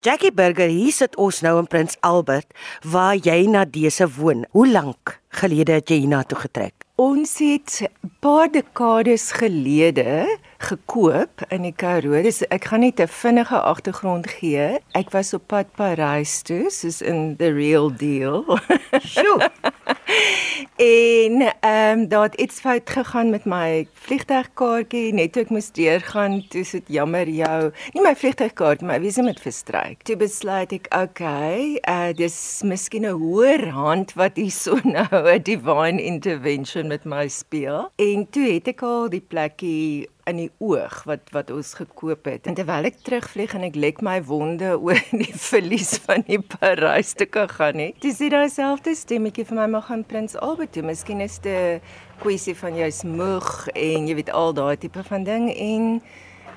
Jackie Burger, hier sit ons nou in Prins Albert waar jy na dese woon. Hoe lank gelede het jy hiernatoe getrek? Ons het 'n paar dekades gelede gekoop in die Karoo. Dis ek gaan net 'n vinnige agtergrond gee. Ek was op pad Parys toe, soos in the real deal. Sjoe. en ehm um, daar het iets fout gegaan met my vliegtuigkaartjie. Net toe ek moes deurgaan, toe sit jammer jou, nie my vliegtuigkaart, wie se met verstryk. Toe besluit ek, okay, uh dis miskien 'n hoër hand wat hier so nou 'n divine intervention met my speel. En toe het ek al die plekkie in die oog wat wat ons gekoop het. En terwyl ek terugvlieg en ek lek my wonde oor die verlies van die Parys te gaan nie. Dis dit dieselfde stemmetjie vir my maar gaan Prins Albert toe. Miskien is dit 'n kwessie van jy's moeg en jy weet al daai tipe van ding en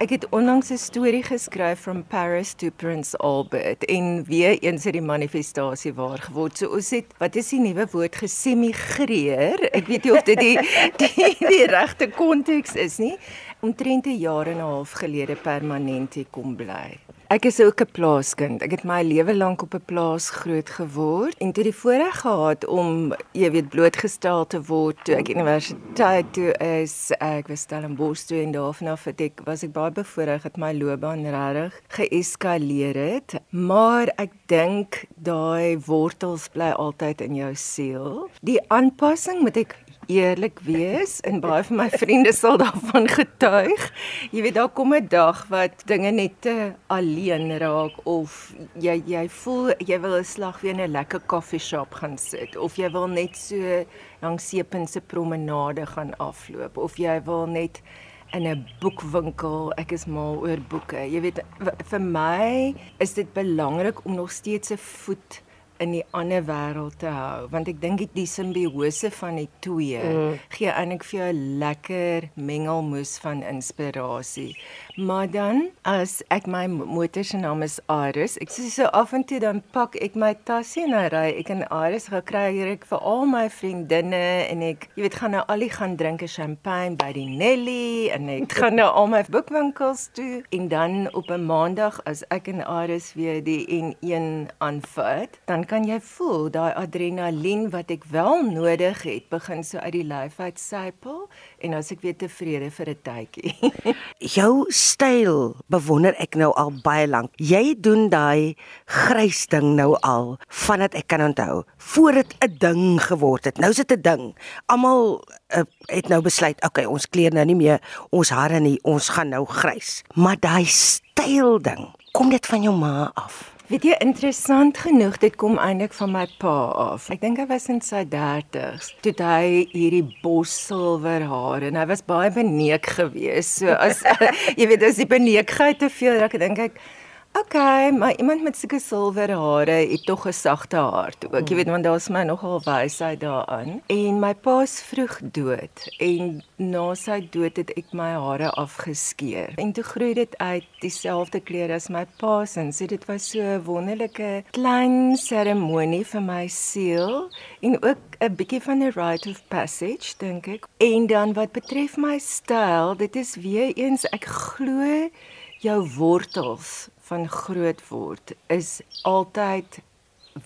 Ek het onlangs 'n storie geskryf from Paris to Prince Albert en weer eens het die manifestasie waar geword. So ons het wat is die nuwe woord gesemigreer? Ek weet nie of dit die die, die regte konteks is nie omtrent 'n jaar en 'n half gelede permanent hier kom bly. Ek is ook 'n plaaskind. Ek het my lewe lank op 'n plaas groot geword en het die voorreg gehad om, jy weet, blootgestel te word toe ek universiteit toe is. Ek was Stellenbosch toe en daarvanaf het ek was ek baie bevoorreg dat my loopbaan regtig geeskaleer het. Maar ek dink daai wortels bly altyd in jou siel. Die aanpassing moet ek eerlik wees en baie van my vriende sal daarvan getuig. Jy weet daar kom 'n dag wat dinge net te alleen raak of jy jy voel jy wil 'n slag weer in 'n lekker koffieshop gaan sit of jy wil net so langs Seepunt promenade gaan afloop of jy wil net in 'n boekwinkel. Ek is mal oor boeke. Jy weet vir my is dit belangrik om nog steeds 'n voet in die ander wêreld te hou want ek dink die simbiose van die twee mm. gee eintlik vir jou 'n lekker mengelmoes van inspirasie. Maar dan as ek my motor se naam is Aris, ek sê so af en toe dan pak ek my tasse en ry ek in Aris gekry hier ek vir al my vriendinne en ek jy weet gaan nou al die gaan drink 'n champagne by die Nelly en ek gaan nou al my boekwinkels toe. En dan op 'n maandag as ek in Aris weer die N1 aanvat, dan kan jy voel daai adrenalien wat ek wel nodig het begin so uit die lyf uit sypel en as ek weer tevrede vir 'n tydjie. Jou styl bewonder ek nou al baie lank. Jy doen daai grys ding nou al vandat ek kan onthou, voor dit 'n ding geword het. Nou is dit 'n ding. Almal uh, het nou besluit, okay, ons kleer nou nie meer ons hare nie, ons gaan nou grys. Maar daai styl ding, kom dit van jou ma af? Weet jy interessant genoeg dit kom eintlik van my pa af. Ek dink hy was in sy 30s toe hy hierdie bos silwer hare en hy was baie beneek geweest. So as jy weet as die beneekheid te veel raak, dink ek Okay, maar iemand met sulke silwer hare het tog 'n sagte hart ook. Jy weet want daar's my nogal wysheid daaraan. En my pa's vroeg dood en na sy dood het ek my hare afgeskeer. En toe groei dit uit dieselfde kleur as my pa se. So dit was so 'n wonderlike klein seremonie vir my siel en ook 'n bietjie van 'n rite of passage dink ek. En dan wat betref my styl, dit is weer eens ek glo jou wortels van groot word is altyd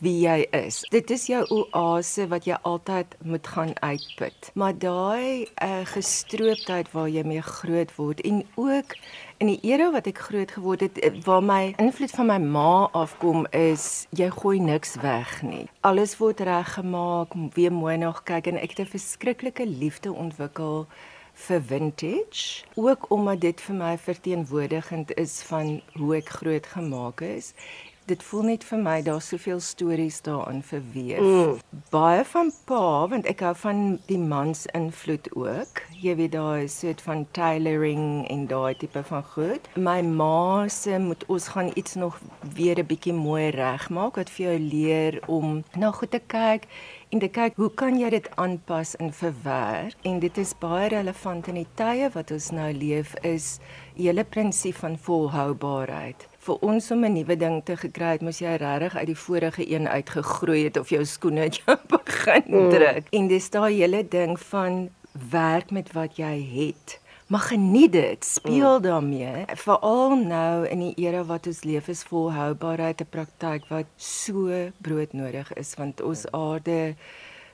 wie jy is. Dit is jou oase wat jy altyd moet gaan uitput. Maar daai uh, gestrooptheid waar jy mee groot word en ook in die era wat ek groot geword het eh, waar my invloed van my ma afkom is jy gooi niks weg nie. Alles word reggemaak, weer mooi nog kyk en ek het 'n verskriklike liefde ontwikkel vir vintage ook omdat dit vir my verteenwoordigend is van hoe ek groot gemaak is dit voel net vir my daar's soveel stories daarin verweef. Mm. Baie van pa, want ek hou van die mans invloed ook. Jy weet daar is 'n soort van tailoring en daai tipe van goed. My ma se moet ons gaan iets nog weer 'n bietjie mooi regmaak wat vir jou leer om na goed te kyk en te kyk hoe kan jy dit aanpas en verwerk? En dit is baie relevant in die tye wat ons nou leef is die hele prinsip van volhoubaarheid vir ons om 'n nuwe ding te gekry het, moes jy regtig uit die vorige een uitgegroei het of jou skoene het jou begin mm. druk. Mm. En dis daai hele ding van werk met wat jy het. Maar geniet dit, speel mm. daarmee. Veral nou in die era wat ons leef is volhoubaarheid 'n praktyk wat so broodnodig is want ons aarde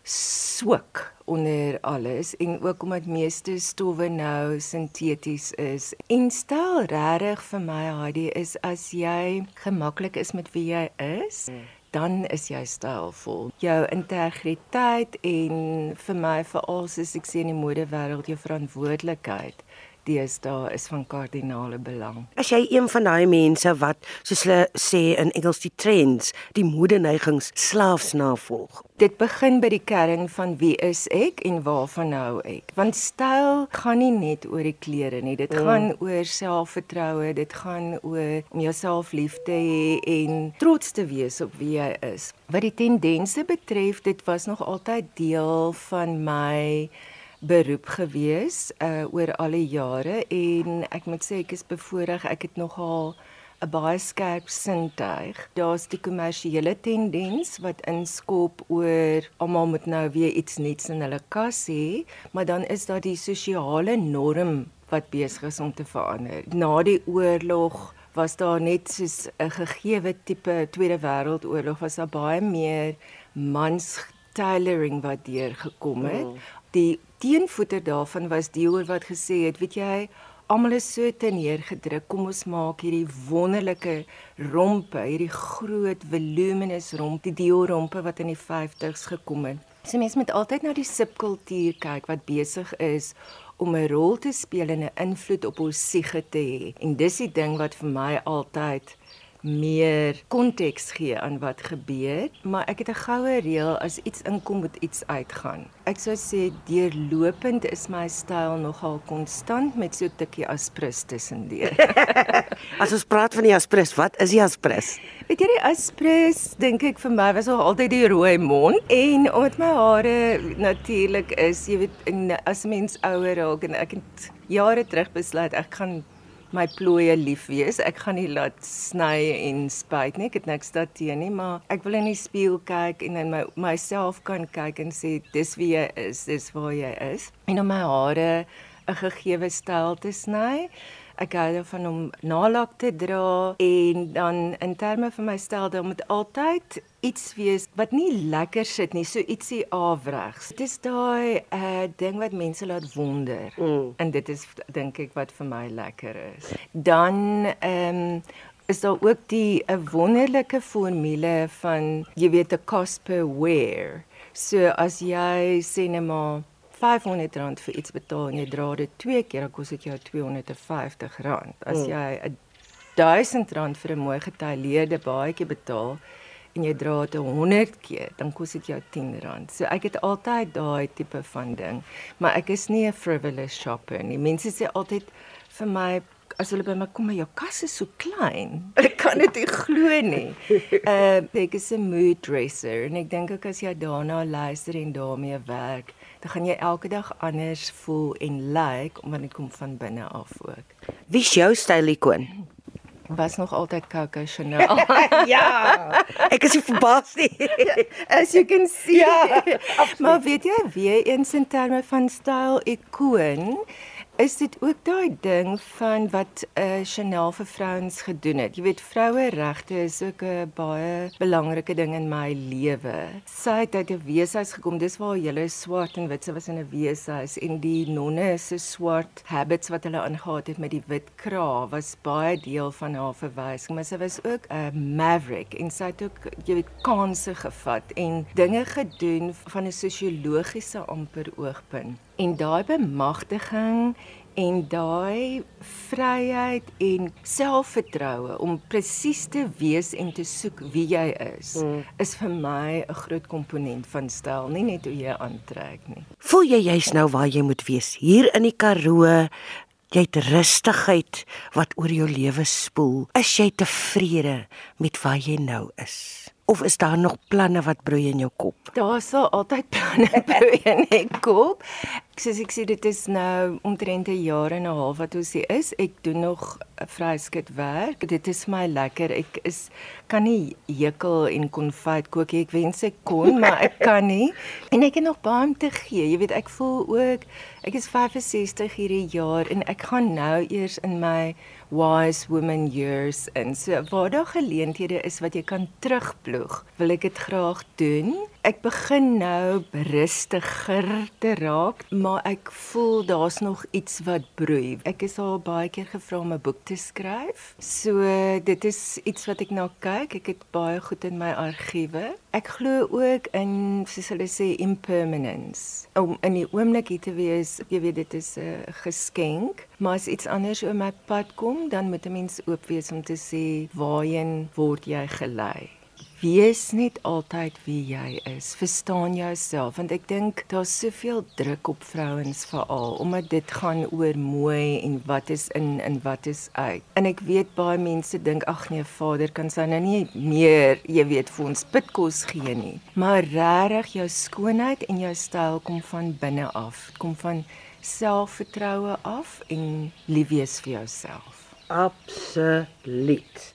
swak onder alles en ook omdat meeste stowwe nou sinteties is. En stel regtig vir my Heidi is as jy gemaklik is met wie jy is, mm. dan is jy stylvol. Jou integriteit en vir my veral soos ek sê in die modewêreld jou verantwoordelikheid deesdae is van kardinale belang. As jy een van daai mense wat soos hulle sê in Engels die trends, die modeneigings slaafs navolg. Dit begin by die kern van wie is ek en waarvan hou ek? Want styl gaan nie net oor die klere nie. Dit mm. gaan oor selfvertroue, dit gaan oor om jouself lief te hê en trots te wees op wie jy is. Wat die tendense betref, dit was nog altyd deel van my beroep gewees uh oor al die jare en ek moet sê ek is bevoorreg ek het nogal 'n baie skerp sintuig. Daar's die kommersiële tendens wat inskop oor almal moet nou weer iets nuuts in hulle kas hê, maar dan is daar die sosiale norm wat besig is om te verander. Na die oorlog was daar net soos 'n gegeewe tipe Tweede Wêreldoorlog was daar baie meer mans tailoring wat deur gekom het. Mm. Die teenvoeter daarvan was die oor wat gesê het, weet jy, almal is so te neergedruk. Kom ons maak hierdie wonderlike rompe, hierdie groot voluminous romp, die Dior rompe wat in die 50s gekom het. So mense moet altyd na die subkultuur kyk wat besig is om 'n rol te speel en 'n invloed op ons siege te hê. En dis die ding wat vir my altyd meer konteks gee aan wat gebeur, maar ek het 'n goue reël as iets inkom moet iets uitgaan. Ek sou sê deurlopend is my styl nogal konstant met so 'n tikkie aspres tussendeur. as ons praat van die aspres, wat is die aspres? Weet jy die aspres dink ek vir my was al altyd die rooi mond en omdat my hare natuurlik is, jy weet as mens ouer raak en ek het jare terug besluit ek gaan my plooie lief wees. Ek gaan nie laat sny en spuit nie. Ek het niks daarteen nie, maar ek wil in die spieël kyk en in my myself kan kyk en sê dis wie jy is, dis waar jy is. En om my hare 'n gegeewe styl te sny ek hou daarvan om nalak te dra en dan in terme van my styl dan moet altyd iets wees wat nie lekker sit nie, so ietsie afregs. Dit is daai uh, eh, ding wat mense laat wonder. Mm. En dit is dink ek wat vir my lekker is. Dan ehm um, is daar ook die 'n wonderlike formule van jy weet 'n cost per wear. So as jy sê net maar R500 vir iets betaal en jy dra dit twee keer, dan kos dit jou R250. As mm. jy R1000 vir 'n mooi getailleerde baadjie betaal en jy dra dit 100 keer, dan kos dit jou R10. So ek het altyd daai tipe van ding, maar ek is nie 'n frivolous shopper nie. Mense sê altyd vir my as hulle by my kom, maar jou kas is so klein. Ek kan dit nie glo nie. Uh ek is 'n mood dresser en ek dink ook as jy daarna luister en daarmee werk, dan gaan jy elke dag anders voel en lyk like, omdat dit kom van binne af ook. Wie is jou stylikoon? Was nog altyd Coco Chanel. ja. Ek is verbaas nie. As jy kan sien. Ja, maar weet jy, wie eens in terme van styl ikoon is dit ook daai ding van wat uh, Chanel vir vrouens gedoen het. Jy weet vroue regte is ook 'n baie belangrike ding in my lewe. Sy het uit 'n weeshuis gekom. Dis waar julle swart en wit se was in 'n weeshuis en die nonne se swart habits wat hulle aangetree het met die wit kraag was baie deel van haar verwysing. Maar sy was ook 'n maverick en sy het ook jy weet kansse gevat en dinge gedoen van 'n sosiologiese amper oogpunt en daai bemagtiging en daai vryheid en selfvertroue om presies te wees en te soek wie jy is mm. is vir my 'n groot komponent van styl nie net hoe jy aantrek nie. Voel jy jy's nou waar jy moet wees hier in die Karoo jy het rustigheid wat oor jou lewe spoel. Is jy tevrede met waar jy nou is of is daar nog planne wat broei in jou kop? Daar sal altyd planne broei in my kop. Soos ek sê dit is nou omtrent 'n jaar en 'n half wat ons hier is. Ek doen nog vryskut werk. Dit is my lekker. Ek is kan nie hekel en konfyt kook nie. Ek wens ek kon, maar ek kan nie. En ek het nog baie om te gee. Jy weet, ek voel ook ek is 65 hierdie jaar en ek gaan nou eers in my wise woman years in. So waar daar geleenthede is wat jy kan terugploeg, wil ek dit graag doen. Ek begin nou rustiger te raak, maar ek voel daar's nog iets wat broei. Ek is al baie keer gevra om 'n boek te skryf. So dit is iets wat ek na nou kyk. Ek het baie goed in my argiewe. Ek glo ook in soos hulle sê impermanence. Om in die oomblik hier te wees, jy weet dit is 'n geskenk, maar as iets anders op my pad kom, dan moet 'n mens oop wees om te sê waarheen word jy gelei. Wees net altyd wie jy is. Verstaan jouself want ek dink daar's soveel druk op vrouens veral omdat dit gaan oor mooi en wat is in en wat is uit. En ek weet baie mense dink ag nee, vader kan sy nou nie meer, jy weet, vir ons pitkos gee nie. Maar regtig jou skoonheid en jou styl kom van binne af. Kom van selfvertroue af en lief wees vir jouself. Absoluut.